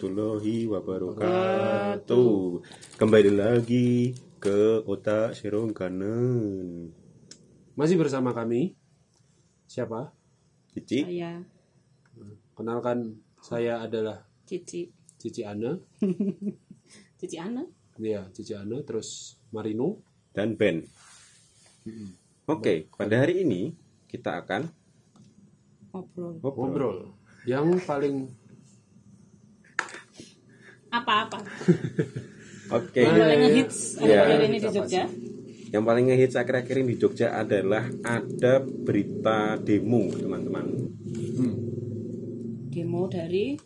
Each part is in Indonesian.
warahmatullahi wabarakatuh. Kembali lagi ke otak serong kanan. Masih bersama kami. Siapa? Cici, Saya Kenalkan saya adalah Cici Cici Ana. Cici Ana Iya, Cici Ana terus Marino. dan Ben. Oke, pada hari ini kita akan ngobrol. Ngobrol. Yang paling apa-apa. Oke, yang paling ngehits Iya. akhir-akhir ini di Jogja? yang paling ngehits akhir-akhir ini di Jogja adalah ada berita demo, teman-teman. demo dari?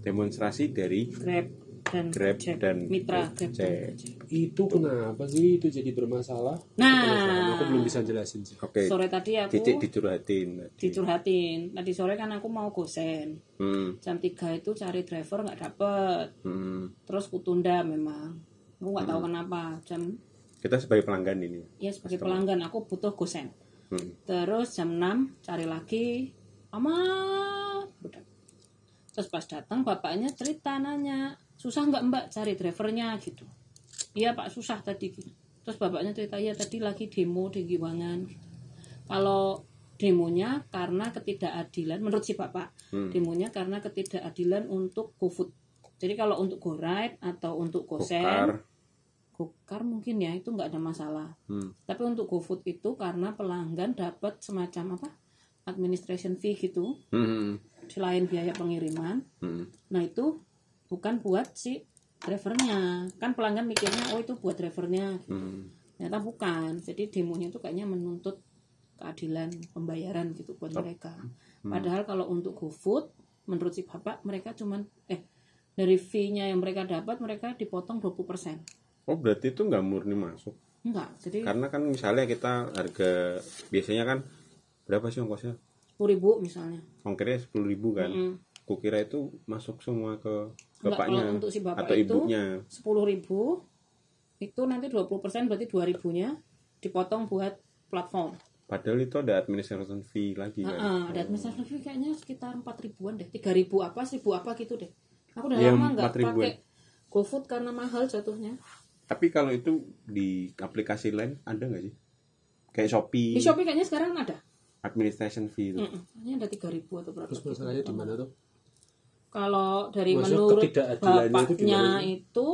Demonstrasi dari Grab dan Grab Gojek. dan Mitra Grab. Gojek. itu kenapa sih itu jadi bermasalah? Nah, Aku belum bisa jelasin sih. Oke, sore tadi aku Cici dicurhatin. tadi. dicurhatin tadi sore kan aku mau gosen Hmm, jam 3 itu cari driver nggak dapet hmm. terus kutunda memang aku nggak tahu kenapa jam Kita sebagai pelanggan ini. ya sebagai pelanggan aku butuh gosen Hmm. Terus jam 6 cari lagi amat. Terus pas datang bapaknya cerita nanya susah nggak mbak cari drivernya gitu. Iya pak susah tadi gitu. Terus bapaknya cerita ya tadi lagi demo di Giwangan. Gitu. Kalau demonya karena ketidakadilan menurut si bapak Hmm. demonya karena ketidakadilan untuk GoFood. Jadi kalau untuk GoRide atau untuk. GoSend, Gokar mungkin ya itu nggak ada masalah. Hmm. Tapi untuk GoFood itu karena pelanggan dapat semacam apa? Administration fee gitu, Hmm. selain biaya pengiriman. Hmm. Nah, itu bukan buat si drivernya. Kan pelanggan mikirnya oh itu buat drivernya. Hmm. Ternyata bukan. Jadi demonya itu kayaknya menuntut keadilan pembayaran gitu buat mereka. Padahal kalau untuk GoFood menurut si Bapak mereka cuman eh dari fee-nya yang mereka dapat mereka dipotong 20%. Oh berarti itu nggak murni masuk? Enggak. Jadi Karena kan misalnya kita harga biasanya kan berapa sih ongkosnya? 10.000 misalnya. Ongkirnya sepuluh ribu kan? Mm. Kukira itu masuk semua ke bapaknya kalau untuk si bapak atau itu, ibunya. sepuluh ribu itu nanti 20% berarti dua ribunya dipotong buat platform. Padahal itu ada administration fee lagi kan? ada administration fee kayaknya sekitar empat ribuan deh, tiga ribu apa, seribu apa gitu deh. Aku udah Iya, lama nggak 4 ribuan. pakai GoFood karena mahal jatuhnya. Tapi kalau itu di aplikasi lain ada nggak sih? Kayak Shopee, Di Shopee kayaknya sekarang ada. administration fee itu. Mm-mm, Kayaknya ada tiga ribu atau berapa. Terus masalahnya di mana tuh? Kalau dari Maksud menurut itu bapaknya gimana itu,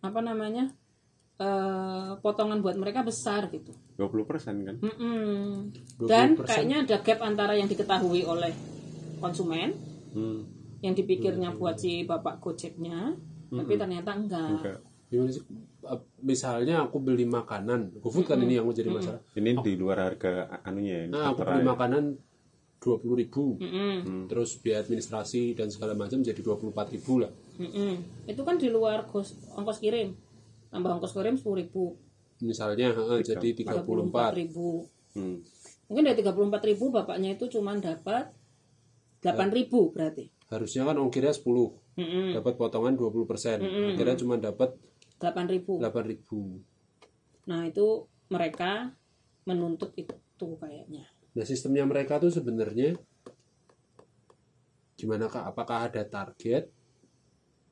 apa namanya eh, potongan buat mereka besar gitu. 20% kan? Mm-mm. 20%. Dan kayaknya ada gap antara yang diketahui oleh konsumen, Hmm. yang dipikirnya buat si bapak gojeknya, tapi ternyata enggak. Enggak. Gimana sih? Misalnya aku beli makanan, GoFood kan ini yang menjadi masalah. Ini di luar harga anunya ya. Nah, aku beli ya. makanan dua puluh ribu, Mm-mm. terus biaya administrasi dan segala macam jadi dua puluh empat ribu lah. Mm-mm. Itu kan di luar kos, ongkos kirim, tambah ongkos kirim sepuluh ribu, Misalnya, heeh, jadi tiga puluh empat. ribu. Hmm. Mungkin dari tiga puluh empat ribu bapaknya itu cuma dapat delapan ribu berarti. Harusnya kan ongkirnya 10 Mm-mm. dapat potongan 20 persen. Akhirnya cuma dapat Delapan ribu. 8 ribu. Nah itu mereka menuntut itu kayaknya. Nah sistemnya mereka tuh sebenarnya gimana kak? Apakah ada target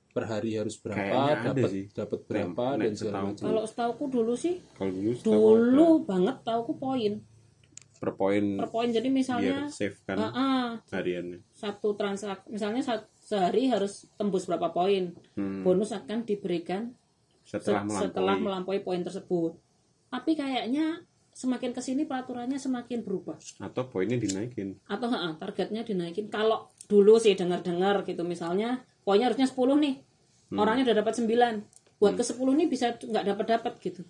per hari harus berapa? Dapat dapat berapa Nek- dan segala setahu. macam. Kalau setauku dulu sih Kalau dulu setahu ada dulu banget tauku poin per poin per poin jadi misalnya biar save kan ah, hariannya. satu transaksi misalnya sehari harus tembus berapa poin Hmm. bonus akan diberikan se- Setelah melampaui. setelah melampaui poin tersebut tapi kayaknya semakin ke sini peraturannya semakin berubah atau poinnya dinaikin. atau ah, targetnya dinaikin kalau dulu sih dengar-dengar gitu misalnya poinnya harusnya 10 nih Hmm. orangnya udah dapat 9 buat ke 10 nih bisa nggak dapat dapat gitu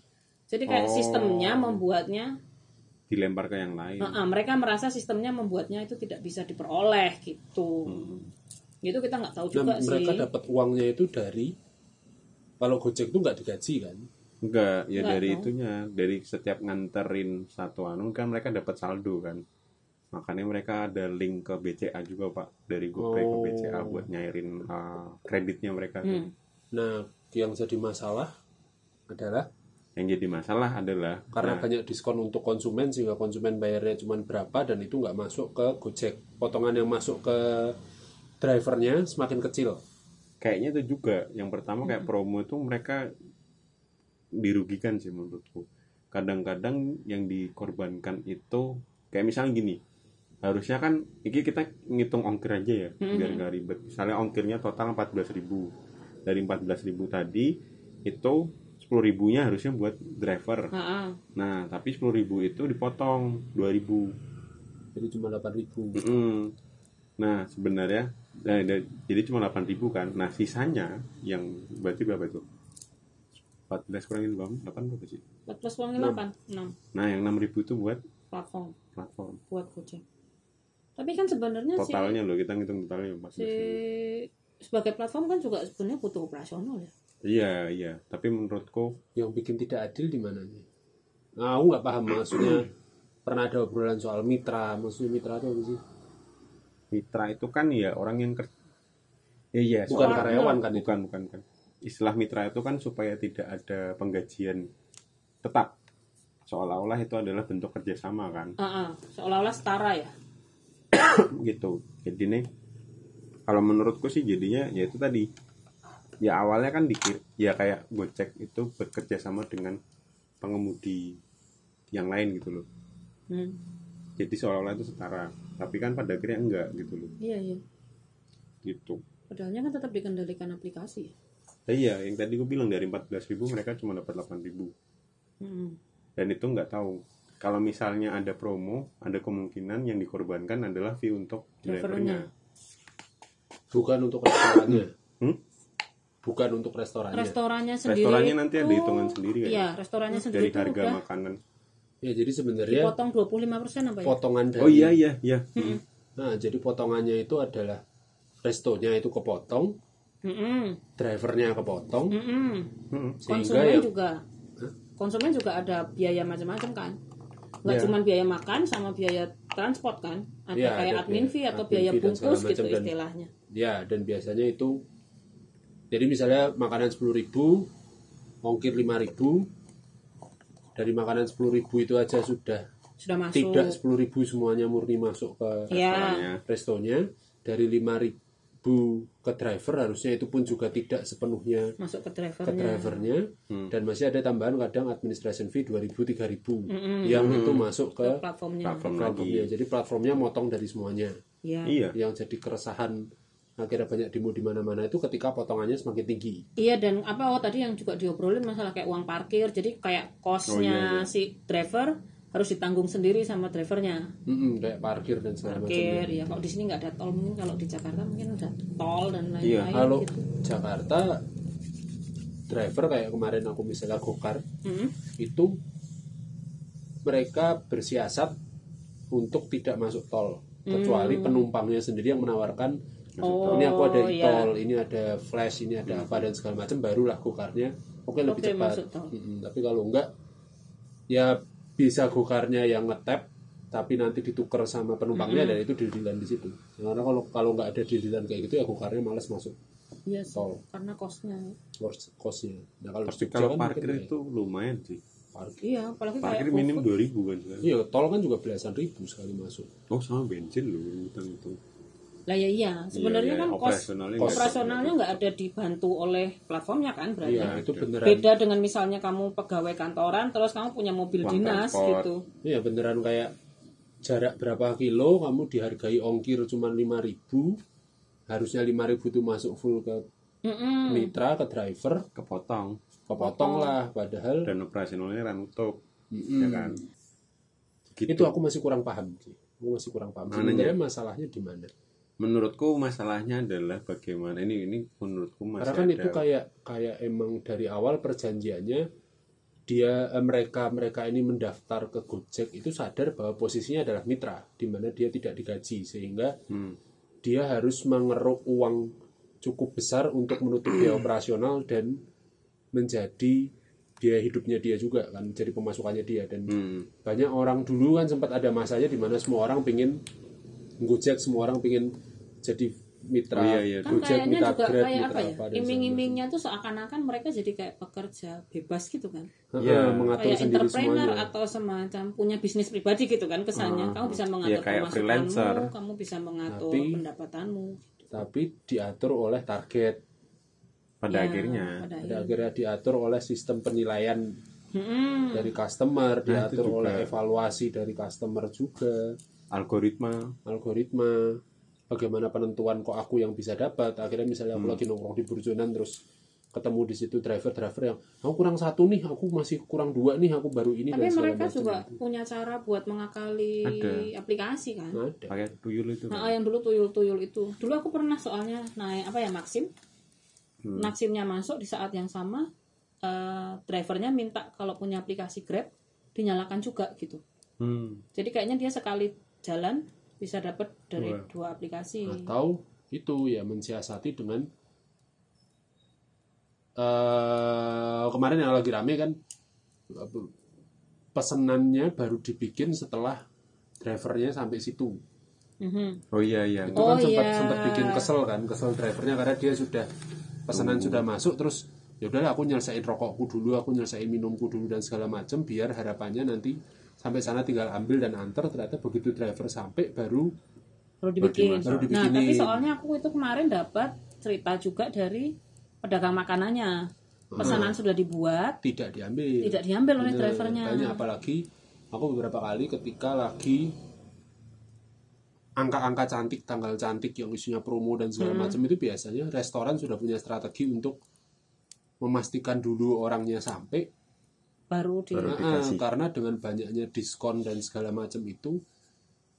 jadi kayak Oh. sistemnya membuatnya dilempar ke yang lain. Ah, ah, mereka merasa sistemnya membuatnya itu tidak bisa diperoleh gitu itu kita nggak tahu Nah, juga mereka sih dapat uangnya itu dari kalau Gojek tuh nggak digaji kan? Enggak, ya Enggak dari dong. itunya, dari setiap nganterin satu anu kan mereka dapat saldo kan. Makanya mereka ada link ke BCA juga Pak, dari GoPay ke Oh. BCA buat nyairin uh, kreditnya mereka. Hmm. Nah, yang jadi masalah adalah Yang jadi masalah adalah karena nah, banyak diskon untuk konsumen sehingga konsumen bayarnya cuma berapa dan itu nggak masuk ke Gojek. Potongan yang masuk ke drivernya semakin kecil kayaknya itu juga yang pertama kayak promo itu mereka dirugikan sih menurutku kadang-kadang yang dikorbankan itu kayak misalnya gini harusnya kan ini kita ngitung ongkir aja ya biar nggak ribet misalnya ongkirnya total 14.000 dari 14.000 tadi itu 10 ribunya harusnya buat driver Ha-ha. nah tapi 10 ribu itu dipotong 2.000 jadi cuma 8000 Mm-mm. Nah, sebenarnya nah, jadi cuma 8.000 kan. Nah, sisanya yang berarti berapa itu? 14 kurangin 8 berapa sih? 14 kurangin 8 6 Nah, yang 6.000 itu buat platform. Platform. buat Gojek. Tapi kan sebenarnya si, Totalnya loh, kita ngitung totalnya 14 si sebagai platform kan juga sebenarnya butuh operasional ya. Iya, iya. Tapi menurutku yang bikin tidak adil di mananya nah, aku nggak paham maksudnya pernah ada obrolan soal mitra maksudnya mitra itu apa sih? Mitra itu kan ya orang yang ker Ya, iya, bukan karyawan kan itu? bukan, bukan, bukan. Istilah mitra itu kan supaya tidak ada penggajian tetap. Seolah-olah itu adalah bentuk kerjasama kan. Ah, ah. seolah-olah setara ya gitu jadi nih kalau menurutku sih jadinya ya itu tadi ya awalnya kan dikir ya kayak Gojek itu bekerja sama dengan pengemudi yang lain gitu loh hmm. jadi seolah-olah itu setara tapi kan pada akhirnya enggak gitu loh iya iya gitu padahalnya kan tetap dikendalikan aplikasi ya ya iya yang tadi gue bilang dari 14.000 mereka cuma dapat 8.000 hmm. dan itu nggak tahu. Kalau misalnya ada promo ada kemungkinan yang dikorbankan adalah fee untuk Drivernya. bukan untuk restorannya. Hmm? bukan untuk restorannya. Restorannya sendiri. Restorannya nanti ada tuh- hitungan sendiri kan? iya restorannya dari sendiri tuh harga udah makanan. Ya jadi sebenarnya dipotong 25% apa ya? potongan dari oh iya iya iya. Nah jadi potongannya itu adalah restonya itu kepotong Mm-mm. drivernya kepotong. Sehingga konsumen ya juga. Konsumen juga ada biaya macam-macam kan? Nggak Iya. cuma biaya makan sama biaya transport kan? Ada Iya, kayak ada admin biaya fee atau admin biaya fee bungkus gitu dan- istilahnya. Ya dan biasanya itu jadi misalnya makanan 10.000 ongkir 5.000 dari makanan 10.000 itu aja sudah sudah masuk. tidak 10.000 semuanya murni masuk ke ya restonya dari 5.000 ke driver harusnya itu pun juga tidak sepenuhnya masuk ke ke drivernya. Drivernya Hmm. dan masih ada tambahan kadang administration fee 2000 3000 yang itu masuk ke ke platformnya. Platform platformnya. Jadi platformnya motong dari semuanya. Ya iya. Yang jadi keresahan akhirnya banyak demo di mana-mana itu ketika potongannya semakin tinggi. Iya dan apa oh tadi yang juga diobrolin masalah kayak uang parkir jadi kayak kosnya Oh, iya, iya. si driver harus ditanggung sendiri sama drivernya Mm-mm, kayak parkir dan segala parkir macamnya ya kalau di sini nggak ada tol mungkin kalau di Jakarta mungkin ada tol dan Iya, lain-lain kalau gitu Jakarta driver kayak kemarin aku misalnya gokar Mm. itu mereka bersiasat untuk tidak masuk tol kecuali penumpangnya sendiri yang menawarkan Oh, ini aku ada iya. e-tol, ini ada flash, ini ada apa dan segala macam barulah gokarnya oke lebih Oke, cepat. tol. Mm-mm, tapi kalau enggak ya bisa gokarnya yang ngetap tapi nanti ditukar sama penumpangnya dan itu dililan di situ. Karena kalau kalau nggak ada dililan kayak gitu ya gokarnya malas masuk Iya sih, tol karena kosnya cost costnya. Nah kalau tapi kalau kan parkir mungkin ya, itu lumayan sih parkir. iya apalagi kayak parkir minim GoFood. 2000 kan. Iya tol kan juga belasan ribu sekali masuk. oh sama bensin loh hitung itu lah ya iya. Sebenarnya Iya, kan iya, kos operasionalnya kos- nggak- operasionalnya nggak ada dibantu oleh platformnya kan berarti? Iya itu beneran. beda dengan misalnya kamu pegawai kantoran terus kamu punya mobil Uang dinas transport. gitu. Iya beneran kayak jarak berapa kilo kamu dihargai ongkir cuma 5000 harusnya 5000 itu masuk full ke Mm-mm. mitra ke driver. Kepotong. Kepotong lah padahal dan operasionalnya ranutup Mm-mm. ya kan? Gitu. itu aku masih kurang paham sih aku masih kurang paham. Sebenarnya masalahnya di mana menurutku masalahnya adalah bagaimana ini ini menurutku masih karena kan ada itu kayak kayak emang dari awal perjanjiannya dia eh, mereka mereka ini mendaftar ke Gojek itu sadar bahwa posisinya adalah mitra di mana dia tidak digaji sehingga Hmm. dia harus mengeruk uang cukup besar untuk menutup biaya operasional dan menjadi biaya hidupnya dia juga kan jadi pemasukannya dia dan Hmm. banyak orang dulu kan sempat ada masanya di mana semua orang pingin Gojek semua orang pingin jadi mitra Oh, iya, iya. kan Gojek kayaknya mitra juga Grab kayak mitra apa ya iming-imingnya tuh seakan-akan mereka jadi kayak pekerja bebas gitu kan. Iya. Heeh, mengatur kayak sendiri entrepreneur semuanya atau semacam punya bisnis pribadi gitu kan kesannya kamu bisa mengatur Iya, kayak pemasukanmu freelancer. kamu bisa mengatur Tapi- pendapatanmu tapi diatur oleh target pada Ya, akhirnya pada pada akhirnya. diatur oleh sistem penilaian Mm-mm. dari customer diatur juga. oleh evaluasi dari customer juga algoritma algoritma bagaimana penentuan kok aku yang bisa dapat akhirnya misalnya aku Hmm. lagi nongkrong di Burjonan terus ketemu di situ driver-driver yang aku kurang satu nih aku masih kurang dua nih aku baru ini Tapi dan mereka macam juga gitu. punya cara buat mengakali Ada. aplikasi kan. ada pakai tuyul itu Nah, kan. yang dulu tuyul-tuyul itu. Dulu aku pernah soalnya naik apa ya Maxim. Hmm. Maximnya masuk di saat yang sama eh, drivernya minta kalau punya aplikasi Grab dinyalakan juga gitu. Hmm. Jadi kayaknya dia sekali jalan bisa dapat dari Dua. dua aplikasi. atau itu ya mensiasati dengan eh kemarin yang lagi rame kan pesenannya baru dibikin setelah drivernya sampai situ Mhm. oh iya iya itu Oh, kan sempat iya. sempat bikin kesel kan kesel drivernya karena dia sudah pesanan Hmm. sudah masuk terus ya udahlah aku nyelesain rokokku dulu aku nyelesain minumku dulu dan segala macam biar harapannya nanti sampai sana tinggal ambil dan antar ternyata begitu driver sampai baru Baru dibikin. Baru Nah, dibikinin. tapi soalnya aku itu kemarin dapat cerita juga dari pedagang makanannya. Pesanan sudah dibuat, tidak diambil tidak diambil oleh Bener. drivernya. Makanya apalagi aku beberapa kali ketika lagi angka-angka cantik, tanggal cantik yang isinya promo dan segala Hmm. macam itu biasanya restoran sudah punya strategi untuk memastikan dulu orangnya sampai Baru di Baru. Nah, dikasih. karena dengan banyaknya diskon dan segala macam itu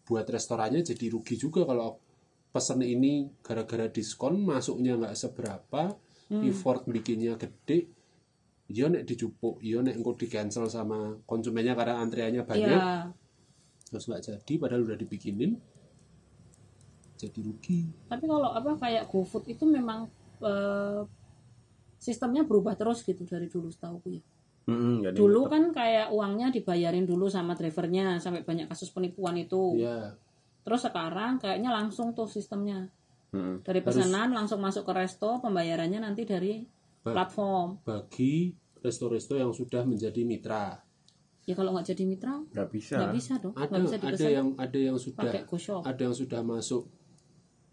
buat restorannya jadi rugi juga kalau pesen ini gara-gara diskon masuknya nggak seberapa Hmm. effort bikinnya gede iya nek dicupuk iya nek engko di cancel sama konsumennya karena antriannya banyak Iya. terus nggak jadi padahal udah dibikinin jadi rugi Tapi kalau apa kayak GoFood itu memang eh, sistemnya berubah terus gitu dari dulu setahu ya. Yang Dulu tetap. kan kayak uangnya dibayarin dulu sama drivernya sampai banyak kasus penipuan itu. ya Terus sekarang kayaknya langsung tuh sistemnya. Mm-mm. dari pesanan langsung masuk ke resto, pembayarannya nanti dari Ba- platform. bagi resto-resto yang sudah menjadi mitra. Ya kalau nggak jadi mitra nggak bisa. nggak bisa dong, ada bisa ada yang ada yang sudah ada yang sudah masuk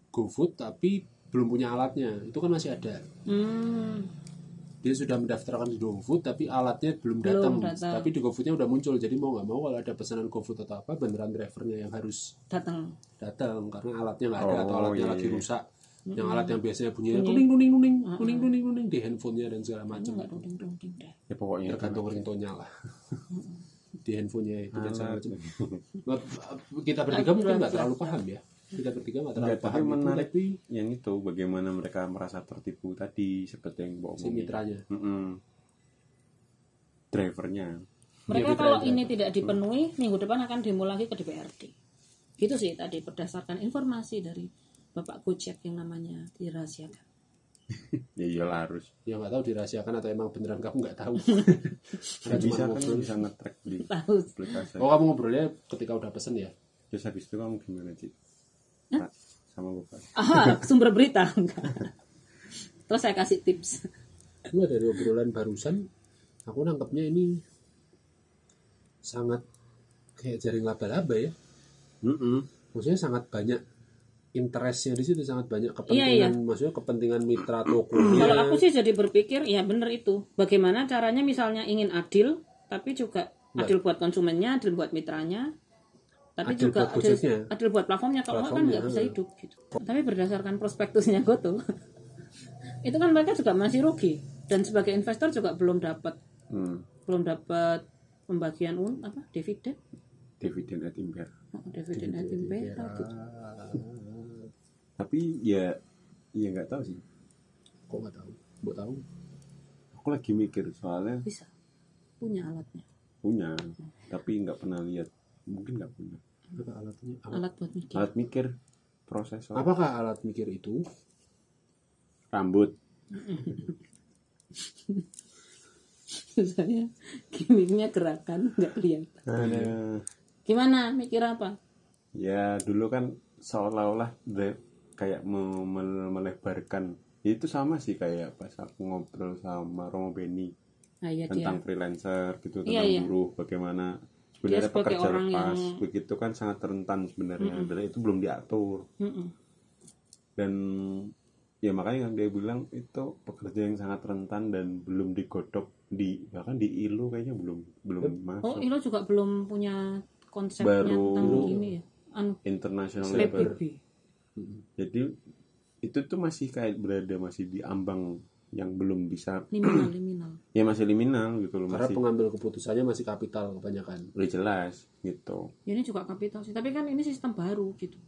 GoFood tapi belum punya alatnya. Itu kan masih ada. Hmm, dia sudah mendaftarkan di GoFood tapi alatnya belum Belum datang. datang. tapi di GoFoodnya udah muncul. Jadi mau nggak mau kalau ada pesanan GoFood atau apa beneran drivernya yang harus datang. datang karena alatnya nggak ada atau Oh, alatnya iya, lagi iya. rusak. Yang alat yang biasanya bunyinya Bunyi. kuning kuning kuning kuning kuning kuning di handphonenya dan segala macam. Ya pokoknya. Tergantung ringtone-nya lah. Di handphonenya itu dan segala macam. Kita bertiga mungkin nggak terlalu paham ya kita bertiga nggak terlalu Nggak, tapi paham itu, menarik. tapi yang itu bagaimana mereka merasa tertipu tadi seperti yang bawa si mitranya Mm-mm. drivernya Mereka mitra kalau ini tidak dipenuhi, minggu depan akan demo lagi ke DPRD. Gitu sih tadi berdasarkan informasi dari Bapak Gojek yang namanya dirahasiakan. ya iyalah harus ya nggak tahu dirahasiakan atau emang beneran kamu nggak tahu nggak bisa kan bisa nge-track di Tahu. aplikasi oh kamu ngobrolnya ketika udah pesen ya terus habis itu kamu gimana sih Sama bapak Aha, sumber berita enggak. Terus saya kasih tips. Enggak dari obrolan barusan aku nangkepnya ini sangat kayak jaring laba-laba ya Mm-mm. maksudnya sangat banyak interestnya di situ sangat banyak kepentingan Iya, iya. maksudnya kepentingan mitra tokonya Kalau aku sih jadi berpikir, ya bener itu. Bagaimana caranya misalnya ingin adil, tapi juga adil buat konsumennya, adil buat mitranya, tapi Adil juga buat adil, adil buat platformnya. Kalau nggak kan nggak Platformnya, bisa hmm. hidup gitu. Tapi berdasarkan prospektusnya Goto, itu kan mereka juga masih rugi. Dan sebagai investor juga belum dapat Hmm. belum dapat pembagian un apa dividen dividen at impair Oh, dividen at gitu. tapi ya ya nggak tahu sih kok nggak tahu mau tahu aku lagi mikir soalnya bisa punya alatnya punya tapi nggak pernah lihat mungkin nggak punya apa alatnya apa? alat buat mikir. Alat mikir prosesor. Apakah alat mikir itu? Rambut. Saya gimmicknya gerakan nggak kelihatan ada gimana? Mikir apa? Ya dulu kan seolah-olah kayak me- me- melebarkan. Ya, itu sama sih kayak pas aku ngobrol sama Romo Beni nah iya dia. tentang freelancer gitu Iya, tentang iya. buruh bagaimana sebenarnya pekerja orang lepas. yang- begitu kan sangat rentan sebenarnya. Sebenarnya itu belum diatur. Mm-mm. dan ya makanya kan dia bilang itu pekerja yang sangat rentan dan belum digodok di bahkan di ILO kayaknya belum belum Oh, masuk. Ilo juga belum punya konsepnya Baru- tentang ini ya. Anu, international labor. Jadi itu tuh masih kayak berada masih di ambang yang belum bisa Liminal, liminal. ya masih liminal gitu loh Karena masih pengambil keputusannya masih kapital kebanyakan. udah jelas gitu Ya, ini juga kapital sih. Tapi kan ini sistem baru gitu.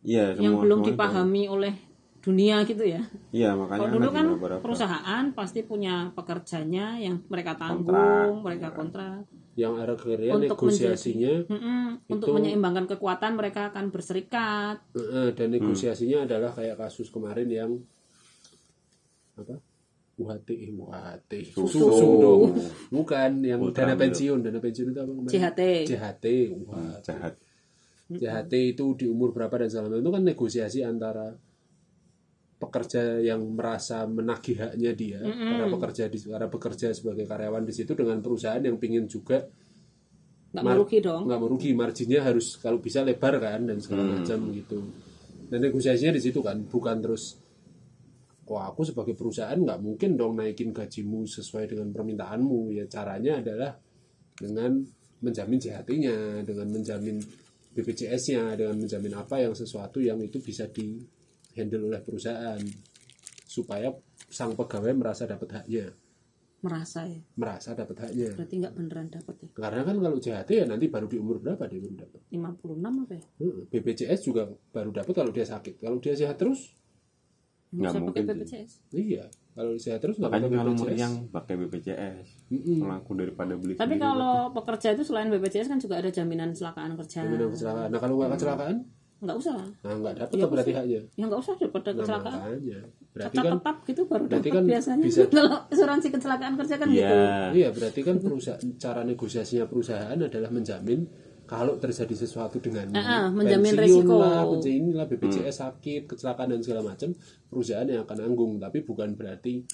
iya yang semua belum semuanya dipahami oleh dunia gitu ya. iya makanya Kalau dulu lagi kan beberapa- perusahaan pasti punya pekerjanya yang mereka tanggung, Kontrak. mereka kontrak. Yang akhirnya Untuk negosiasinya Mm-mm. Untuk Itu- menyeimbangkan kekuatan mereka akan berserikat. dan Hmm. negosiasinya adalah kayak kasus kemarin yang apa? UHT, eh, UHT, Susu. dong. Bukan yang Ultra dana pensiun, dana pensiun itu apa kemarin? CHT. Wah. jahat JHT itu di umur berapa dan segala macam itu kan negosiasi antara pekerja yang merasa menagih haknya dia para pekerja di para bekerja sebagai karyawan di situ dengan perusahaan yang pingin juga Nggak merugi dong. nggak merugi marginnya harus kalau bisa lebar kan dan segala macam gitu dan negosiasinya di situ kan bukan terus kok aku sebagai perusahaan nggak mungkin dong naikin gajimu sesuai dengan permintaanmu ya caranya adalah dengan menjamin JHT-nya dengan menjamin BPJS-nya dengan menjamin apa yang sesuatu yang itu bisa di handle oleh perusahaan supaya sang pegawai merasa dapat haknya Merasa ya. merasa dapat haknya Berarti nggak beneran dapat ya. karena kan kalau JHT ya nanti baru di umur berapa dia baru dapat 56 apa ya? BPJS juga baru dapat kalau dia sakit kalau dia sehat terus Nggak pakai mungkin sih. BPJS. iya kalau sehat terus nggak makanya pakai kalau BPJS yang pakai BPJS melaku daripada beli Tapi sendiri. kalau pekerja itu selain BPJS kan juga ada jaminan kecelakaan kerja. Jaminan kecelakaan. Nah kalau nggak kecelakaan, Nggak usah. nah nggak dapat Ya, berarti haknya. Ya nggak usah daripada Nah, kecelakaan. Berarti Cacat kan, tetap gitu baru berarti dapat kan biasanya. bisa- Kalau asuransi kecelakaan kerja kan iya gitu. iya berarti kan perusahaan cara negosiasinya perusahaan adalah menjamin kalau terjadi sesuatu dengan Ah, ah, menjamin resiko. lah, pensiun lah, BPJS sakit, kecelakaan dan segala macam, perusahaan yang akan nanggung. Tapi bukan berarti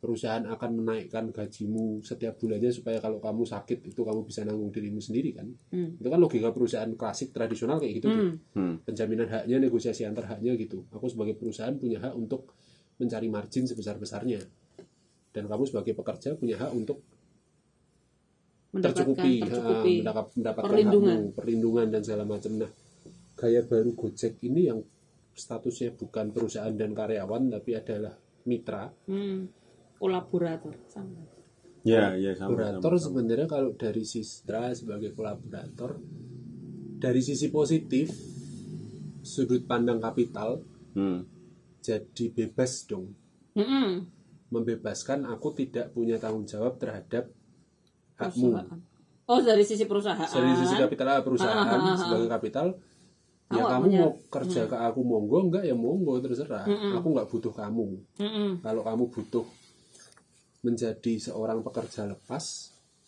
perusahaan akan menaikkan gajimu setiap bulannya supaya kalau kamu sakit itu kamu bisa nanggung dirimu sendiri kan? Hmm. Itu kan logika perusahaan klasik tradisional kayak gitu tuh. Hmm. Hmm. penjaminan haknya negosiasi antar haknya gitu aku sebagai perusahaan punya hak untuk mencari margin sebesar besarnya dan kamu sebagai pekerja punya hak untuk tercukupi, tercukupi. ha, mendapat- mendapatkan Perlindungan. hakmu, perlindungan dan segala macam nah gaya baru Gojek ini yang statusnya bukan perusahaan dan karyawan tapi adalah mitra Hmm. Kolaborator sama. ya ya sama, kolaborator sebenarnya kalau dari Sistra sebagai kolaborator dari sisi positif sudut pandang kapital Hmm. jadi bebas dong Mm-mm. membebaskan aku tidak punya tanggung jawab terhadap hakmu. Oh dari sisi perusahaan. dari sisi kapital ah, perusahaan Ah, ah, sebagai kapital ya Awak kamu punya- mau kerja ke aku monggo enggak ya monggo terserah aku nggak butuh kamu Mm-mm. kalau kamu butuh menjadi seorang pekerja lepas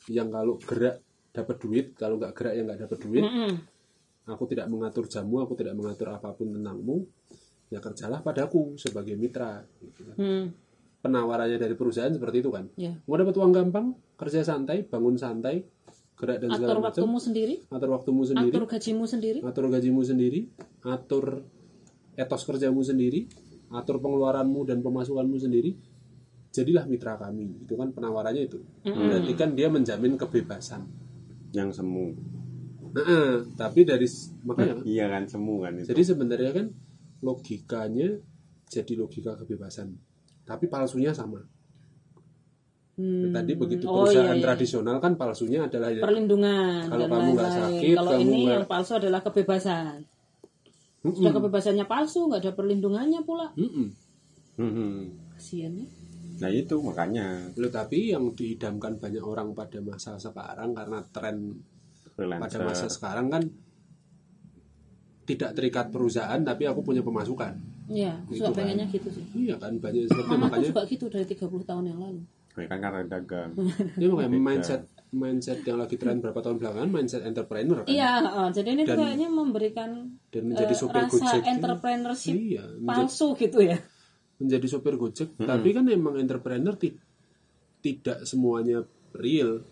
yang kalau gerak dapat duit kalau nggak gerak ya nggak dapat duit Mm-mm. aku tidak mengatur jamu aku tidak mengatur apa pun tentangmu ya kerjalah padaku sebagai mitra gitu kan. Hmm. penawarannya dari perusahaan seperti itu kan Ya. mau dapat uang gampang kerja santai bangun santai gerak dan segala Atur macam. waktumu sendiri, atur waktumu sendiri. Atur gajimu sendiri. atur gajimu sendiri. Atur etos kerjamu sendiri. Atur pengeluaranmu dan pemasukanmu sendiri. Jadilah mitra kami. Itu kan penawarannya itu. Berarti kan dia menjamin kebebasan. Yang semu. Nah, eh, tapi dari makanya iya kan semu kan itu. Jadi sebenarnya kan logikanya jadi logika kebebasan. Tapi palsunya sama Hmm. tadi begitu Oh, perusahaan iya, iya. tradisional kan palsunya adalah ya, Perlindungan Kalau dan kamu nggak sakit, Kalau kamu ini nggak- yang palsu adalah kebebasan. Sudah kebebasannya palsu, nggak ada perlindungannya pula. Mm-mm. Hmm. Kasian ya. nah itu makanya Loh, tapi yang diidamkan banyak orang pada masa sekarang karena tren pada freelancer masa sekarang kan tidak terikat perusahaan tapi aku punya pemasukan Iya, Itu suka kan. pengennya gitu sih. iya kan banyak seperti makanya juga gitu dari 30 tahun yang lalu. Ya kan karena dagang ya makanya mindset mindset yang lagi tren berapa tahun belakangan mindset entrepreneur kan Iya, heeh. jadi ini Dan- kayaknya memberikan dan menjadi eh, sopir rasa gojek entrepreneurship iya menjadi, palsu gitu ya. menjadi sopir gojek tapi kan emang entrepreneur ti- tidak semuanya real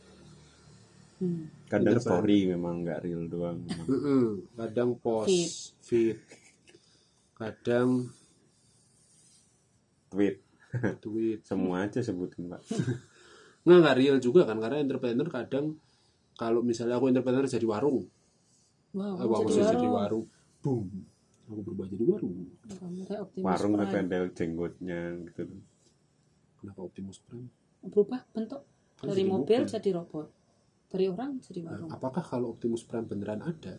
Hmm. kadang story memang nggak real doang. Mm-mm. kadang post Feed. feed kadang tweet duit. Semua aja sebutin pak. Nggak nggak real juga kan karena entrepreneur kadang kalau misalnya aku entrepreneur jadi warung. Wow aku, aku jadi jadi warung. warung. Boom. Aku berubah jadi warung. Warung Prime. ngependel jenggotnya gitu. Kenapa Optimus Prime? Berubah bentuk. Kan dari jadi mobil mobil. jadi robot. Dari orang jadi Nah, warung apakah kalau Optimus Prime beneran ada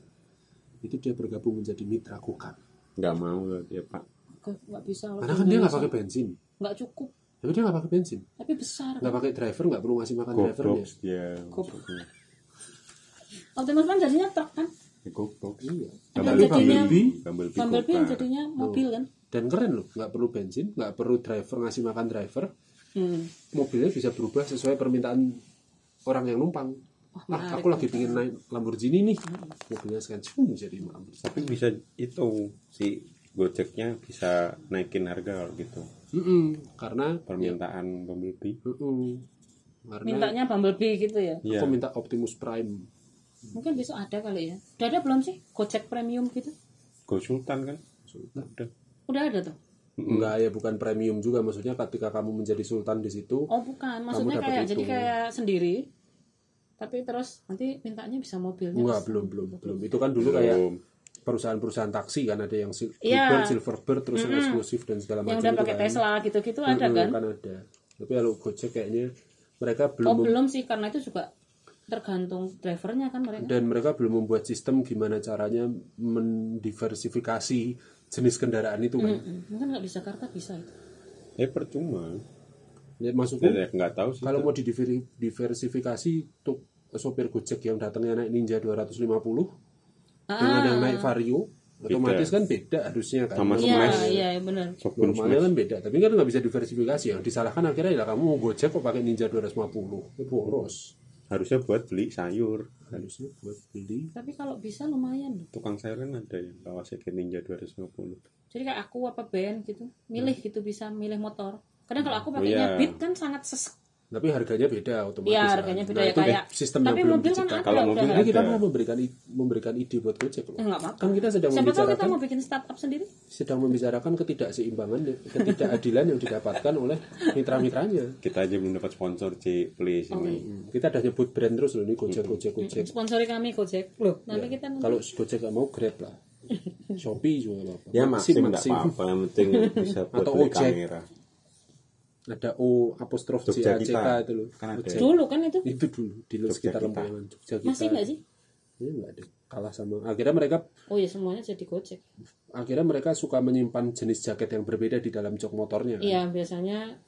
itu dia bergabung menjadi mitra Gokar nggak mau dia pak. Nggak- bisa karena kan dia nggak pakai bensin nggak cukup. Tapi dia nggak pakai bensin. Tapi besar nggak pakai driver nggak perlu ngasih makan drivernya goblok dia Goblok. Optimus Prime jadinya truk kan? Goblok. Iya. Jadinya- Bumblebee Bumblebee Bumblebee yang jadinya mobil kan? Dan keren loh nggak perlu bensin nggak perlu driver ngasih makan driver. Hmm. mobilnya bisa berubah sesuai permintaan orang yang numpang. Wah, ah aku lagi pingin naik Lamborghini nih. Mobilnya sekarang cum jadi Lamborghini tapi bisa itu si Gojeknya bisa naikin harga kalau gitu Mm-mm, karena permintaan Bumblebee. Mm-mm, karena mintanya Bumblebee gitu ya? Iya. aku minta Optimus Prime. Mungkin besok ada kali ya. Udah ada belum sih? Gojek Premium gitu? Go Sultan kan? Udah. Udah ada tuh? Enggak ya bukan premium juga. Maksudnya ketika kamu menjadi sultan di situ oh bukan. maksudnya kayak itu. jadi kayak sendiri tapi terus nanti mintanya bisa mobilnya? Enggak belum belum belum. Itu kan dulu kayak belum perusahaan-perusahaan taksi kan ada yang sil- Iya. Bluebird, Silverbird terus yang eksklusif dan segala yang macam udah itu pakai kan. Tesla gitu-gitu ada kan? kan ada. Tapi kalau Gojek kayaknya mereka oh belum mem- belum sih karena itu juga tergantung drivernya kan mereka. Dan mereka belum membuat sistem gimana caranya mendiversifikasi jenis kendaraan itu kan. Mm-mm. mungkin nggak di Jakarta bisa itu. Eh percuma. Ya, maksudku saya nggak tahu sih kalau mau didiversifikasi untuk sopir Gojek yang datangnya naik Ninja 250 dengan yang naik Vario otomatis kan beda harusnya kan. Sama iya Smash. iya benar. Normalnya kan beda. Tapi kan nggak bisa diversifikasi yang disalahkan akhirnya ya kamu mau Gojek kok pakai Ninja 250 itu boros. Harusnya buat beli sayur. Harusnya buat beli. Tapi kalau bisa lumayan. Tukang sayur kan ada yang Kawasaki Ninja 250 jadi kayak aku apa band gitu milih gitu bisa milih motor. Kadang kalau aku Oh, pakainya iya. beat kan sangat sesek tapi harganya beda otomatis Iya kan. harganya beda Nah, ya itu kayak sistem tapi yang belum mobil kan diciptakan. ada Kalau mobil Jadi kita mau memberikan memberikan ide buat Gojek loh. Eh, nggak apa-apa Kan kita sedang siapa tahu kita membicarakan mau bikin startup sendiri sedang membicarakan ketidakseimbangan, ketidakadilan yang didapatkan oleh mitra-mitranya. kita aja belum dapat sponsor C please ini Hmm, Kita udah nyebut brand terus loh ini Gojek, Gojek, Gojek. sponsori kami Gojek loh nanti kita nanti Kalau Gojek nggak mau Grab lah. Shopee juga nggak apa. ya maksim Maxim. apa-apa yang penting bisa buat Atau beli ojek. kamera Ada O apostrof C A C kita. K itu loh. Kan ada. Dulu kan itu Itu dulu di Jogja sekitar kita. Lempuyangan Jogja kita. masih nggak sih Ya, nggak ada. Kalah sama. Akhirnya mereka oh ya semuanya jadi Gojek akhirnya mereka suka menyimpan jenis jaket yang berbeda di dalam jok motornya kan? iya biasanya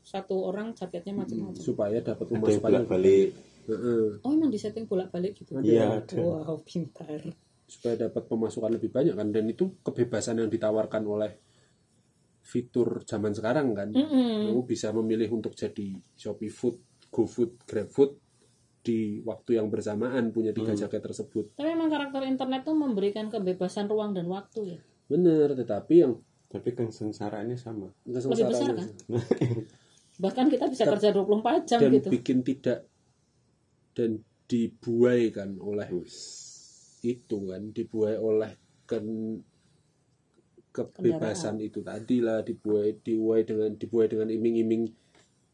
satu orang jaketnya macam-macam supaya dapat pemasukan bolak balik Heeh. oh emang disetting bolak-balik gitu iya ada wow pintar supaya dapat pemasukan lebih banyak kan dan itu kebebasan yang ditawarkan oleh fitur zaman sekarang kan. Mm-mm. kamu bisa memilih untuk jadi Shopee Food, GoFood, GrabFood di waktu yang bersamaan punya tiga jaket tersebut. Tapi emang karakter internet tuh memberikan kebebasan ruang dan waktu ya. Bener tetapi yang tapi kesengsaraannya sama. Besar kesengsaraannya kan? bahkan kita bisa kerja 24 jam dan gitu. bikin tidak dan dibuai kan oleh itu kan dibuai oleh ken kebebasan itu tadi lah dibuai dibuai dengan dibuai dengan iming-iming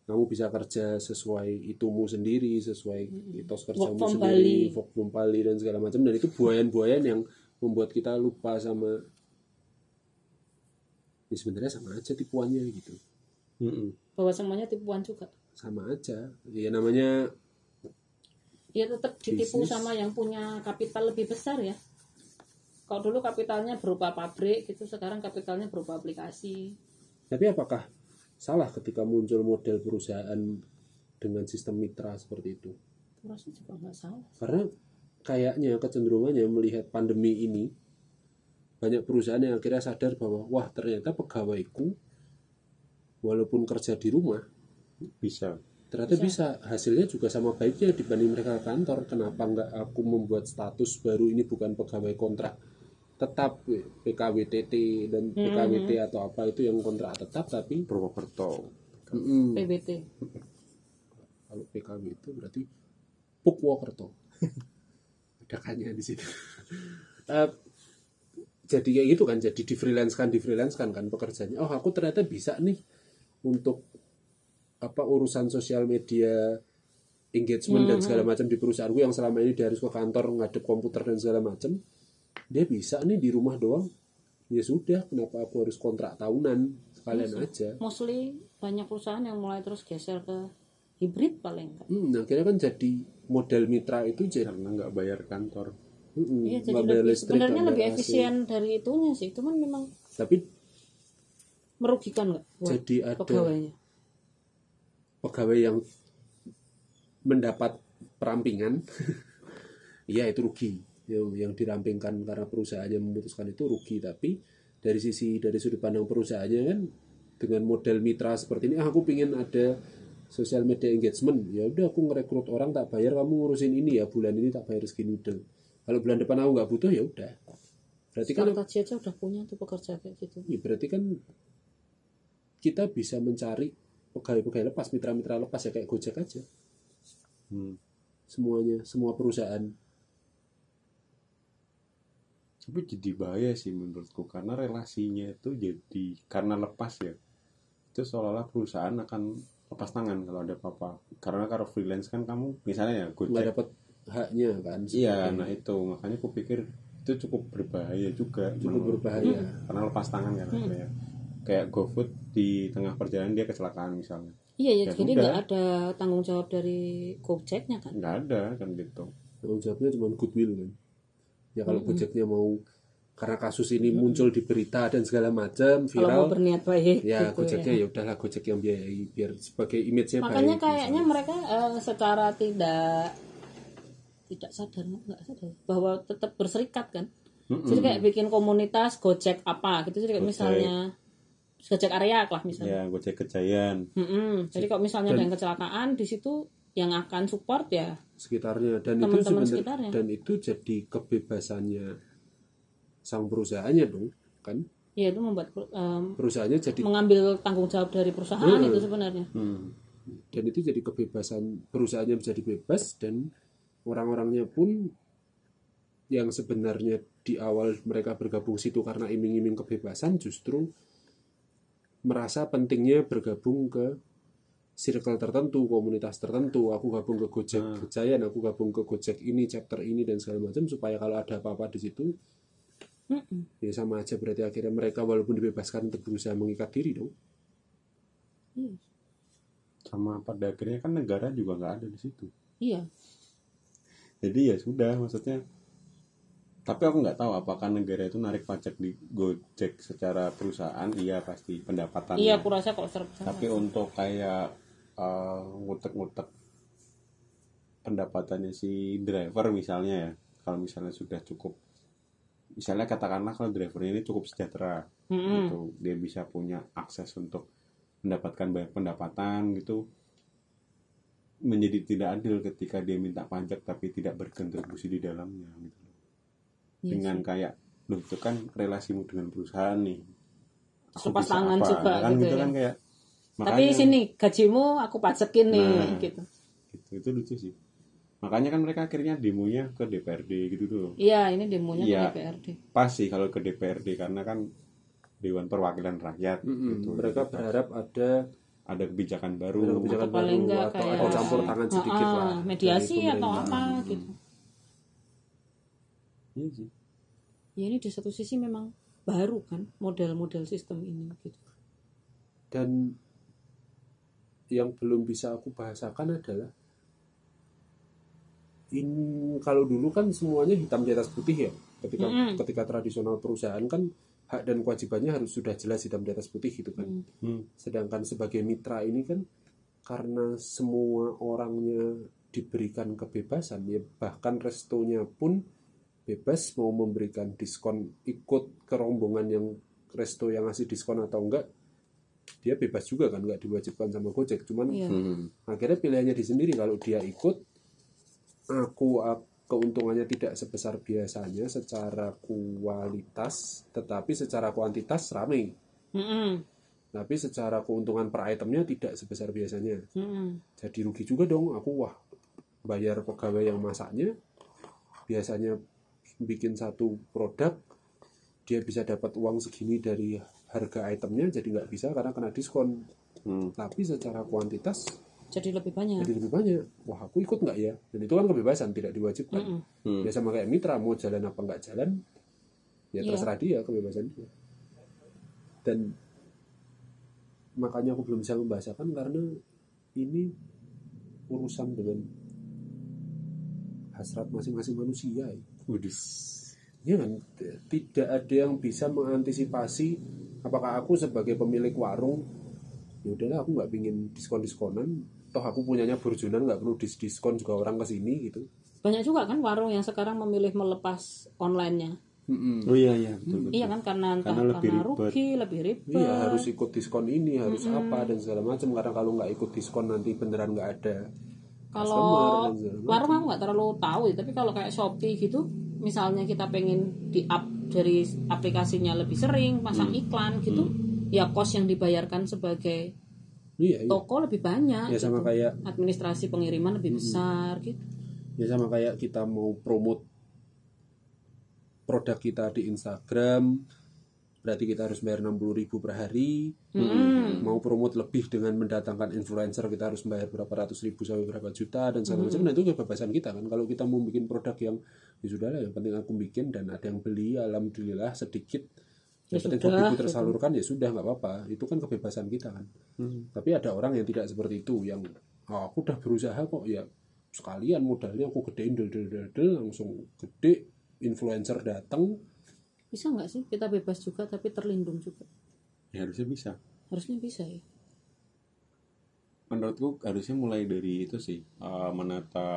kamu bisa kerja sesuai itumu sendiri sesuai etos kerjamu from sendiri Bali. work from Bali dan segala macam. Dan itu buayan-buayan yang membuat kita lupa sama ya sebenarnya sama aja tipuannya gitu. Mm-mm. bahwa semuanya tipuan juga. Sama aja. Ya namanya dia tetap ditipu Bisnis. sama yang punya kapital lebih besar ya kalau dulu kapitalnya berupa pabrik gitu sekarang kapitalnya berupa aplikasi Tapi apakah salah ketika muncul model perusahaan dengan sistem mitra seperti itu? juga nggak salah Karena kayaknya kecenderungannya melihat pandemi ini banyak perusahaan yang akhirnya sadar bahwa wah ternyata pegawaiku walaupun kerja di rumah bisa ternyata bisa. hasilnya juga sama baiknya dibanding mereka ke kantor. Kenapa nggak aku membuat status baru ini bukan pegawai kontrak tetap PKWTT dan PKWT atau apa itu yang kontrak tetap tapi Purwokerto. Mm-mm. PBT kalau PKW itu berarti Pukwokerto. Ada kanya di situ. Eh, jadi kayak gitu kan jadi di freelance kan di freelance kan kan pekerjaannya. Oh aku ternyata bisa nih untuk apa urusan sosial media engagement dan segala macam di perusahaanku yang selama ini dia harus ke kantor ngadep komputer dan segala macam dia bisa nih di rumah doang. Ya sudah kenapa aku harus kontrak tahunan? Sekalian aja. mostly banyak perusahaan yang mulai terus geser ke hibrid paling enggak hmm, akhirnya kan jadi model mitra itu jadi karena nggak bayar kantor. Mm, iya jadi lebih, listrik, sebenarnya lebih bayar AC. efisien dari itunya sih. Cuman memang tapi merugikan nggak jadi ada pegawainya? Pegawai yang mendapat perampingan iya itu rugi yang, yang dirampingkan karena perusahaannya memutuskan itu rugi. Tapi dari sisi dari sudut pandang perusahaannya kan dengan model mitra seperti ini ah, aku pingin ada sosial media engagement. Ya udah aku ngerekrut orang tak bayar kamu ngurusin ini ya bulan ini tak bayar segini udah kalau bulan depan aku nggak butuh ya udah. Berarti kan aja aja udah punya tuh pekerja kayak gitu. Ya berarti kan kita bisa mencari pegawai-pegawai lepas mitra-mitra lepas ya kayak Gojek aja. Hmm. semuanya semua perusahaan tapi jadi bahaya sih menurutku karena relasinya itu jadi karena lepas ya. Itu seolah-olah perusahaan akan lepas tangan kalau ada apa-apa. Karena kalau freelance kan kamu misalnya ya nggak Gojek dapat haknya kan iya nah itu. Makanya aku pikir itu cukup berbahaya juga. Cukup menurutku. berbahaya. Karena lepas tangan kan kayak kayak GoFood di tengah perjalanan dia kecelakaan misalnya. Iya ya, Ya jadi nggak ada tanggung jawab dari Gojeknya kan? Nggak ada kan gitu. Tanggung jawabnya cuma goodwill kan ya kalau Gojeknya mau karena kasus ini muncul di berita dan segala macam kalau mau viral berniat baik ya gitu Gojeknya ya. udahlah Gojek yang biayai biar sebagai image-nya makanya baik kayaknya mereka eh, secara tidak tidak sadar nggak sadar bahwa tetap berserikat kan. Jadi kayak bikin komunitas Gojek apa gitu jadi kayak Gojek. misalnya Gojek area lah misalnya. Ya Gojek Kejayan. Mm-mm. jadi kalau misalnya ada yang kecelakaan di situ yang akan support ya? Sekitarnya. Dan itu Teman-teman sebenarnya sekitarnya. dan itu jadi kebebasannya sang perusahaannya dong kan? Ya itu membuat em, perusahaannya jadi mengambil tanggung jawab dari perusahaan itu sebenarnya. Hmm. dan itu jadi kebebasan perusahaannya menjadi bebas dan orang-orangnya pun yang sebenarnya di awal mereka bergabung situ karena iming-iming kebebasan justru merasa pentingnya bergabung ke circle tertentu, komunitas tertentu. Aku gabung ke Gojek Kejayan, aku gabung ke Gojek ini, chapter ini dan segala macam supaya kalau ada apa-apa di situ Mm-mm. ya sama aja berarti akhirnya mereka walaupun dibebaskan untuk berusaha mengikat diri dong. Iya. sama pada akhirnya kan negara juga nggak ada di situ iya jadi ya sudah maksudnya tapi aku nggak tahu apakah negara itu narik pajak di Gojek secara perusahaan iya pasti pendapatan iya aku rasa kok tapi untuk kayak eh, ngutek-ngutek pendapatannya si driver misalnya ya. Kalau misalnya sudah cukup misalnya katakanlah kalau drivernya ini cukup sejahtera Mm-mm. gitu. Dia bisa punya akses untuk mendapatkan banyak pendapatan gitu. Menjadi tidak adil ketika dia minta pajak tapi tidak berkontribusi di dalamnya gitu. Iya dengan kayak loh itu kan relasimu dengan perusahaan nih. Aku bisa tangan juga kan gitu gitu ya. kan kayak tapi sini gajimu aku pajakin nih Nah. gitu gitu, itu lucu sih makanya kan mereka akhirnya demonya ke DPRD gitu tuh iya ini demonya Iya. ke DPRD pas sih kalau ke DPRD karena kan Dewan Perwakilan Rakyat Mm-mm. gitu. Mereka Jadi, berharap ada ada kebijakan baru ada kebijakan Atau paling baru enggak atau kayak- ada campur tangan sedikit Ah, lah mediasi atau apa gitu Iya sih. ya ini di satu sisi memang baru kan model-model sistem ini gitu dan yang belum bisa aku bahasakan adalah in kalau dulu kan semuanya hitam di atas putih ya ketika Mm-mm. ketika tradisional perusahaan kan hak dan kewajibannya harus sudah jelas hitam di atas putih gitu kan Mm. Hmm. sedangkan sebagai mitra ini kan karena semua orangnya diberikan kebebasan ya bahkan restonya pun bebas mau memberikan diskon ikut ke rombongan yang resto yang ngasih diskon atau enggak dia bebas juga kan nggak diwajibkan sama Gojek cuman iya Hmm. akhirnya pilihannya di sendiri kalau dia ikut aku ak- keuntungannya tidak sebesar biasanya secara kualitas tetapi secara kuantitas ramai Mm-mm. tapi secara keuntungan per itemnya tidak sebesar biasanya Mm-mm. jadi rugi juga dong aku wah bayar pegawai yang masaknya biasanya bikin satu produk dia bisa dapat uang segini dari harga itemnya jadi nggak bisa karena kena diskon Hmm. tapi secara kuantitas jadi lebih banyak jadi lebih banyak wah aku ikut nggak ya dan itu kan kebebasan tidak diwajibkan Mm-mm. Hmm. ya sama kayak mitra mau jalan apa nggak jalan ya Iya. terserah dia kebebasan dia dan makanya aku belum bisa membahasakan karena ini urusan dengan hasrat masing-masing manusia ya. Udis. Ya kan, tidak ada yang bisa mengantisipasi apakah aku sebagai pemilik warung ya udahlah aku nggak pingin diskon-diskonan toh aku punyanya burjunan nggak perlu dis diskon juga orang ke sini gitu banyak juga kan warung yang sekarang memilih melepas online-nya Mm-mm. Oh iya iya betul. betul. iya kan karena entah Karena karena, lebih ribet. rugi lebih ribet Iya harus ikut diskon ini harus apa dan segala macam karena kalau nggak ikut diskon nanti beneran nggak ada kalau warung aku nggak terlalu tahu ya tapi kalau kayak shopee gitu misalnya kita pengen di up dari aplikasinya lebih sering pasang Hmm. iklan gitu ya kos yang dibayarkan sebagai Iya, iya. toko lebih banyak Ya sama gitu. kayak administrasi pengiriman lebih besar gitu ya sama kayak kita mau promote produk kita di Instagram berarti kita harus bayar 60.000 ribu per hari. Mm-mm. mau promote lebih dengan mendatangkan influencer kita harus bayar berapa ratus ribu sampai berapa juta dan segala macam. Nah itu kebebasan kita kan. Kalau kita mau bikin produk yang ya sudah lah yang penting aku bikin dan ada yang beli alhamdulillah sedikit Ya yang penting sudah, hobiku gitu. tersalurkan ya sudah nggak apa-apa. Itu kan kebebasan kita kan. Hmm. tapi ada orang yang tidak seperti itu yang "Oh, aku udah berusaha kok. Ya sekalian modalnya aku gedein del del del del, langsung gede influencer datang bisa nggak sih kita bebas juga tapi terlindung juga Ya harusnya bisa. harusnya bisa ya Menurutku harusnya mulai dari itu sih eh, menata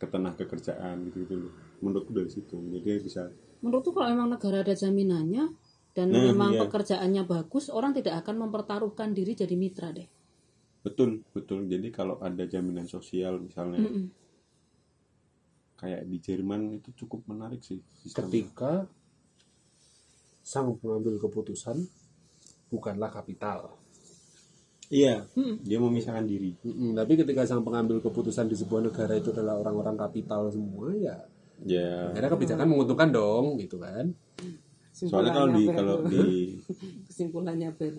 ketenaga kerjaan gitu gitu loh. Menurutku dari situ. Jadi bisa menurutku kalau memang negara ada jaminannya dan Nah, memang iya. pekerjaannya bagus orang tidak akan mempertaruhkan diri jadi mitra deh betul betul. Jadi kalau ada jaminan sosial misalnya Mm-mm. kayak di Jerman itu cukup menarik sih sistem. ketika sang pengambil keputusan bukanlah kapital Iya. Mm-mm. Dia memisahkan diri. Mm-mm, tapi ketika sang pengambil keputusan di sebuah negara itu adalah orang-orang kapital semua ya Ya. akhirnya kebijakan menguntungkan dong gitu kan Soalnya kalau di kalau di kesimpulannya ber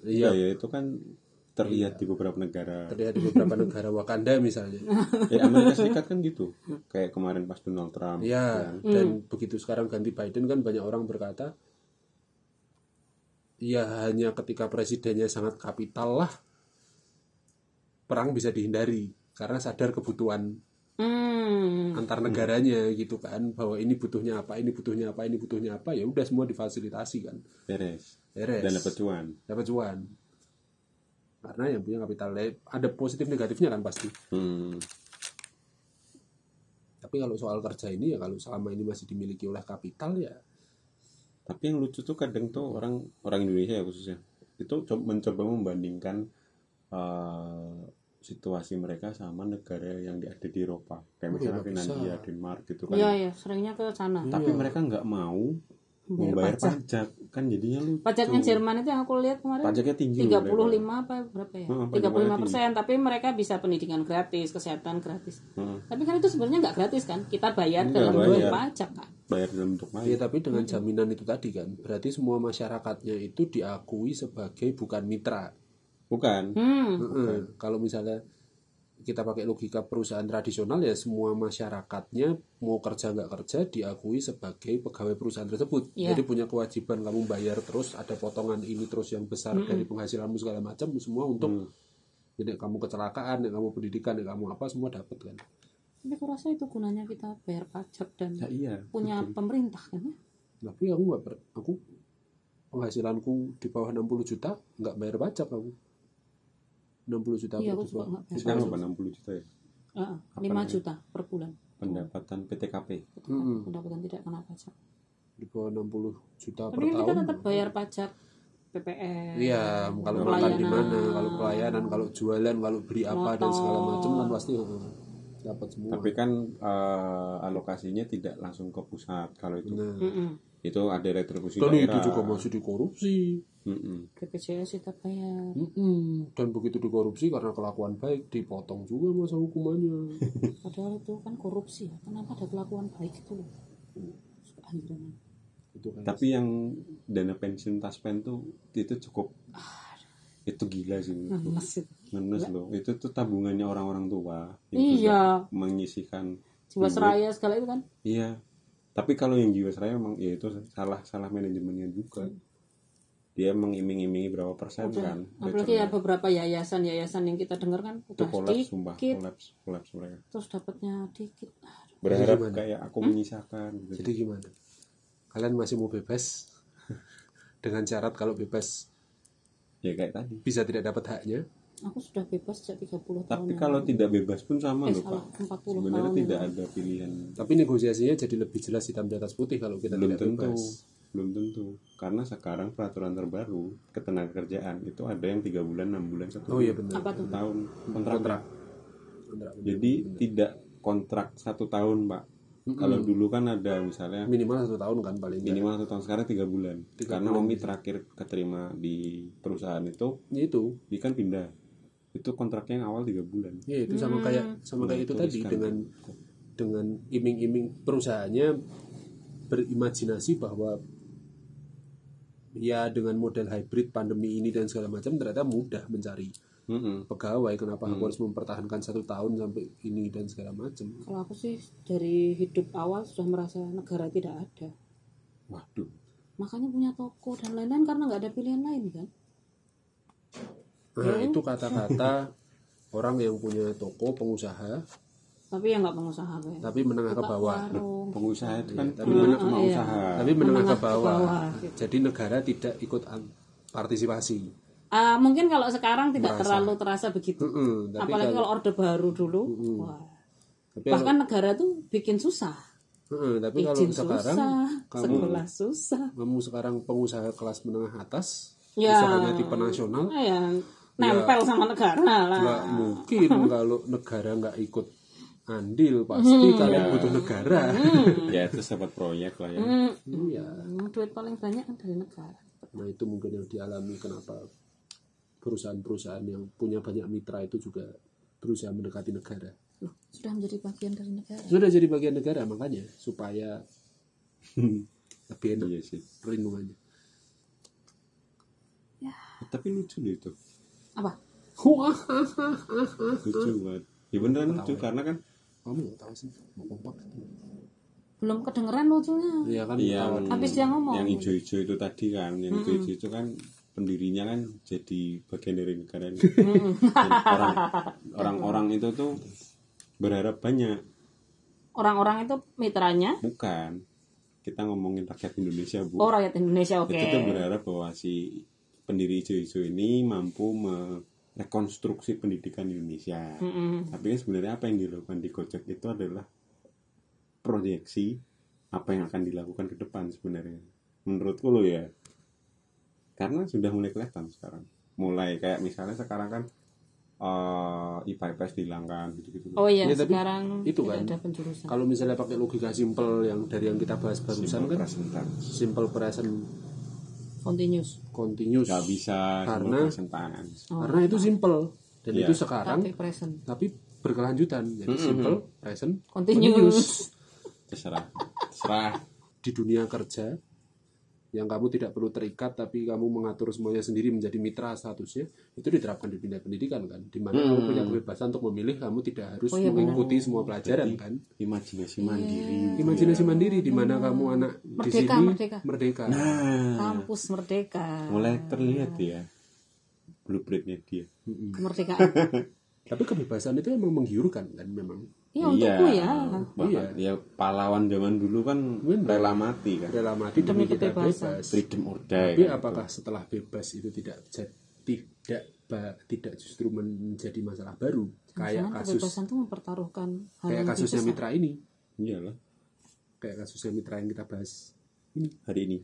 iya ya itu kan terlihat di beberapa negara. terlihat di beberapa negara Wakanda misalnya Ya Amerika Serikat kan gitu. Kayak kemarin pas Donald Trump. ya kan. dan begitu sekarang ganti Biden kan banyak orang berkata ya hanya ketika presidennya sangat kapital lah perang bisa dihindari karena sadar kebutuhan hmm. antar negaranya gitu kan bahwa ini butuhnya apa ini butuhnya apa ini butuhnya apa ya udah semua difasilitasi kan Beres. beres Dan dapat cuan. dapat cuan karena yang punya kapital eh, ada positif negatifnya kan pasti Hmm. tapi kalau soal kerja ini ya kalau selama ini masih dimiliki oleh kapital ya Tapi yang lucu tuh kadang tuh orang orang Indonesia ya khususnya itu co- mencoba membandingkan eh, situasi mereka sama negara yang di- ada di Eropa kayak Oh, misalnya iya, bisa. Finlandia, Denmark gitu kan. Iya ya seringnya ke sana Tapi Iya. mereka nggak mau membayar pajak. pajak. kan jadinya lucu. pajaknya Jerman itu yang aku lihat kemarin Pajaknya tinggi loh 35 apa berapa ya? Heeh, 35 persen. Tapi mereka bisa pendidikan gratis, kesehatan gratis. Heeh. Tapi kan itu sebenarnya nggak gratis kan? Kita bayar Nggak dalam bentuk pajak kan? bayar dalam bentuk ya lain. tapi dengan jaminan itu tadi kan berarti semua masyarakatnya itu diakui sebagai bukan mitra Bukan. Hmm. Heeh. kalau misalnya kita pakai logika perusahaan tradisional ya semua masyarakatnya mau kerja nggak kerja diakui sebagai pegawai perusahaan tersebut Iya. jadi punya kewajiban kamu bayar terus ada potongan ini terus yang besar dari penghasilanmu segala macam semua untuk Hmm. jadi kamu kecelakaan, nek kamu pendidikan, nek kamu apa semua dapat kan. Tapi aku rasa itu gunanya kita bayar pajak dan Ya iya. punya pemerintah kan ya? Tapi aku nggak ber- aku penghasilanku di bawah 60 juta nggak bayar pajak aku. 60 juta Iya, per bulan. Sekarang apa 60 juta ya? Heeh, 5 juta per bulan. Pendapatan PTKP. Mm-mm. Pendapatan tidak kena pajak. Di bawah 60 juta per Tapi kan kita tahun. tetap bayar pajak PPN. Iya, kalau makan di pelayanan. mana, kalau pelayanan, kalau jualan, kalau beli apa dan segala Motor. macam kan pasti dapat semua. Tapi kan eh, alokasinya tidak langsung ke pusat kalau itu. Nah, Mm-mm. Itu ada retribusi dan itu daerah. juga masih dikorupsi. Mm-mm. BPJS kita bayar. Mm-mm. Dan begitu dikorupsi karena kelakuan baik dipotong juga masa hukumannya. Padahal itu kan korupsi ya. Kenapa ada kelakuan baik itu loh? Itu kan tapi yang dana pensiun taspen tuh itu cukup itu gila sih. Ngenes itu. Ngenes loh itu tuh tabungannya orang-orang tua yang Iya. sudah menyisihkan Jiwasraya segala itu kan. iya tapi kalau yang jiwasraya emang ya itu salah salah manajemennya juga dia mengiming-imingi berapa persen Udah. kan Apalagi ya beberapa yayasan-yayasan yang kita dengar kan itu udah kolaps sumpah dikit kolaps kolaps mereka terus dapatnya dikit. Aduh. berharap gimana? kayak aku Hmm? menyisakan gitu. jadi gimana kalian masih mau bebas dengan syarat kalau bebas ya kayak tadi bisa tidak dapat haknya Aku sudah bebas sejak 30 tahun. tapi kalau lalu. tidak bebas pun sama eh loh salah, pak. 40 sebenarnya tahun. tidak ada pilihan. Tapi negosiasinya jadi lebih jelas hitam di atas putih kalau kita belum tidak tentu bebas. belum tentu. Karena sekarang peraturan terbaru ketenagakerjaan itu ada yang tiga bulan enam bulan satu oh iya benar. Apa tuh? tahun kontrak. Kontrak. Kontrak, benar. jadi tidak kontrak satu tahun pak. Kalau dulu kan ada misalnya minimal satu tahun kan paling minimal satu tahun sekarang tiga bulan. Tiga karena bulan. Omi terakhir keterima di perusahaan itu Ya itu. dia kan pindah itu kontraknya yang awal tiga bulan. Ya itu sama kayak sama kayak itu tadi dengan dengan iming-iming perusahaannya berimajinasi bahwa ya dengan model hybrid pandemi ini dan segala macam ternyata mudah mencari Mm-mm. pegawai. Kenapa aku harus mempertahankan satu tahun sampai ini dan segala macam? Kalau aku sih dari hidup awal sudah merasa negara tidak ada. waduh. Makanya punya toko dan lain-lain karena nggak ada pilihan lain kan. Nah itu kata-kata orang yang punya toko pengusaha Tapi yang nggak pengusaha kayak. tapi menengah ke bawah Warung. pengusaha itu kan tapi punya meneng- cuma iya. usaha tapi menengah, Menengah ke ke bawah, bawah, gitu. jadi negara tidak ikut partisipasi Ah, mungkin kalau sekarang tidak Merasa. terlalu terasa begitu. Mm-mm, tapi Apalagi kalau- kalau orde baru dulu, wah. tapi bahkan negara tuh bikin susah. Heeh, tapi kalau Izin sekarang susah, kamu sekolah susah. kamu sekarang pengusaha kelas menengah atas Ya. usahanya tipe nasional ya, nempel sama negara lah. nggak mungkin kalau negara nggak ikut andil pasti Hmm. kalian butuh negara. Ya itu dapat proyek lah ya. Hmm, iya. Hmm, duit paling banyak kan dari negara. nah itu mungkin yang dialami kenapa perusahaan-perusahaan yang punya banyak mitra itu juga berusaha mendekati negara. Loh, sudah menjadi bagian dari negara. sudah jadi bagian negara makanya supaya lebih enak iya sih. perlindungannya. Tapi lucu loh itu Apa? lucu banget. Ya beneran lucu karena kan kamu nggak tahu sih. Mau kompak Belum kedengeran lucunya. Iya kan yang Habis dia ngomong. yang hijau-hijau itu tadi kan yang hijau-hijau itu kan pendirinya kan jadi bagian dari negara ini. Orang-orang itu tuh berharap banyak. Orang-orang itu mitranya. bukan. Kita ngomongin rakyat Indonesia bu. Oh, rakyat Indonesia, oke. itu tuh berharap bahwa si pendiri hijau-hijau ini mampu merekonstruksi pendidikan Indonesia Mm-mm. tapi kan sebenarnya apa yang dilakukan di Gojek itu adalah proyeksi apa yang akan dilakukan ke depan sebenarnya menurutku lo ya karena sudah mulai kelihatan sekarang mulai kayak misalnya sekarang kan eh IPA IPS dihilangkan gitu-gitu Oh iya, Ya, tapi sekarang itu kan. ada penjurusan. kalau misalnya pakai logika simpel yang dari yang kita bahas barusan kan presenter simple present Continuous. continuous. Nggak bisa Karena- Oh, karena itu simple. Dan Iya. itu sekarang tapi present. tapi berkelanjutan. Jadi simple present Continuous. terserah. Terserah. Di dunia kerja yang kamu tidak perlu terikat tapi kamu mengatur semuanya sendiri menjadi mitra statusnya itu diterapkan di dunia pendidikan kan? Di mana kamu punya kebebasan untuk memilih kamu tidak harus Oh, iya, mengikuti semua pelajaran kan? imajinasi mandiri imajinasi mandiri di mana kamu anak di Merdeka, sini merdeka. merdeka. Nah. Kampus merdeka. mulai terlihat ya blueprintnya dia. Kemerdekaan. tapi kebebasan itu emang menggiurkan kan? Memang. Iya, untukku ya. bahkan ya pahlawan zaman dulu kan Bener. rela mati kan? Rela mati demi Demi kita kebebasan. bebas. freedom or die tapi kan. apakah setelah bebas itu tidak jadi- tidak tidak justru menjadi masalah baru? Kayak kasus kebebasan itu mempertaruhkan hal kayak yang kasusnya mitra ini. Iyalah. Kayak kasusnya mitra yang kita bahas ini. Hari ini.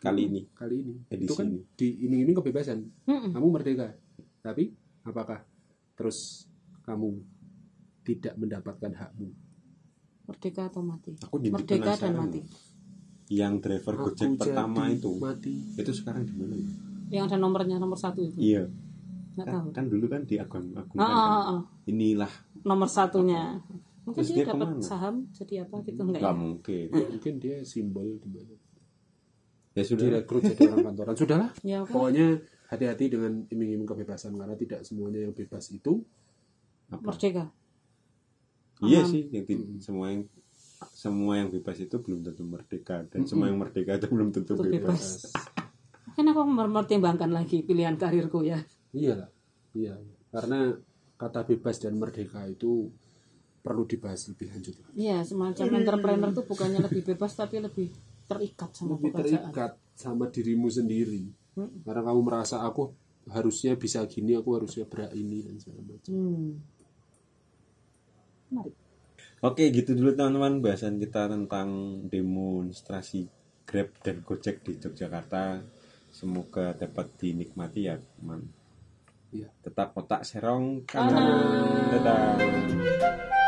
Kali ini. Kali ini. Edisi itu kan ini. diiming-iming kebebasan. Mm-mm. kamu merdeka. Tapi apakah terus kamu tidak mendapatkan hakmu Merdeka atau mati. Aku jadi Merdeka dan mati. yang driver Gojek Aku pertama jadi itu mati itu sekarang di mana ya? Yang ada nomornya nomor satu itu. iya Nggak kan, tahu. kan dulu kan diagung Ah, agungkan ah, ah, ah. inilah Nomor satunya. Mungkin Terus dia dia dapat ke mana? saham jadi apa gitu enggak nggak ya? mungkin ya, mungkin dia simbol di mana ya sudah direkrut jadi orang kantoran sudahlah ya pokoknya hati-hati dengan iming-iming kebebasan karena tidak semuanya yang bebas itu merdeka iya Paham. sih yang ti- semua yang semua yang bebas itu belum tentu merdeka dan semua yang merdeka itu belum tentu bebas. bebas. kan aku mempertimbangkan lagi pilihan karirku ya iyalah iya karena kata bebas dan merdeka itu perlu dibahas lebih lanjut Iya, semacam entrepreneur tuh bukannya lebih bebas tapi lebih terikat sama lebih pekerjaan. terikat sama dirimu sendiri karena kamu merasa aku harusnya bisa gini aku harusnya berak ini dan segala macam Hmm. Oke, gitu dulu teman-teman bahasan kita tentang demonstrasi Grab dan Gojek di Yogyakarta. Semoga dapat dinikmati ya, teman. Iya. Tetap otak serong kanan. Dadah.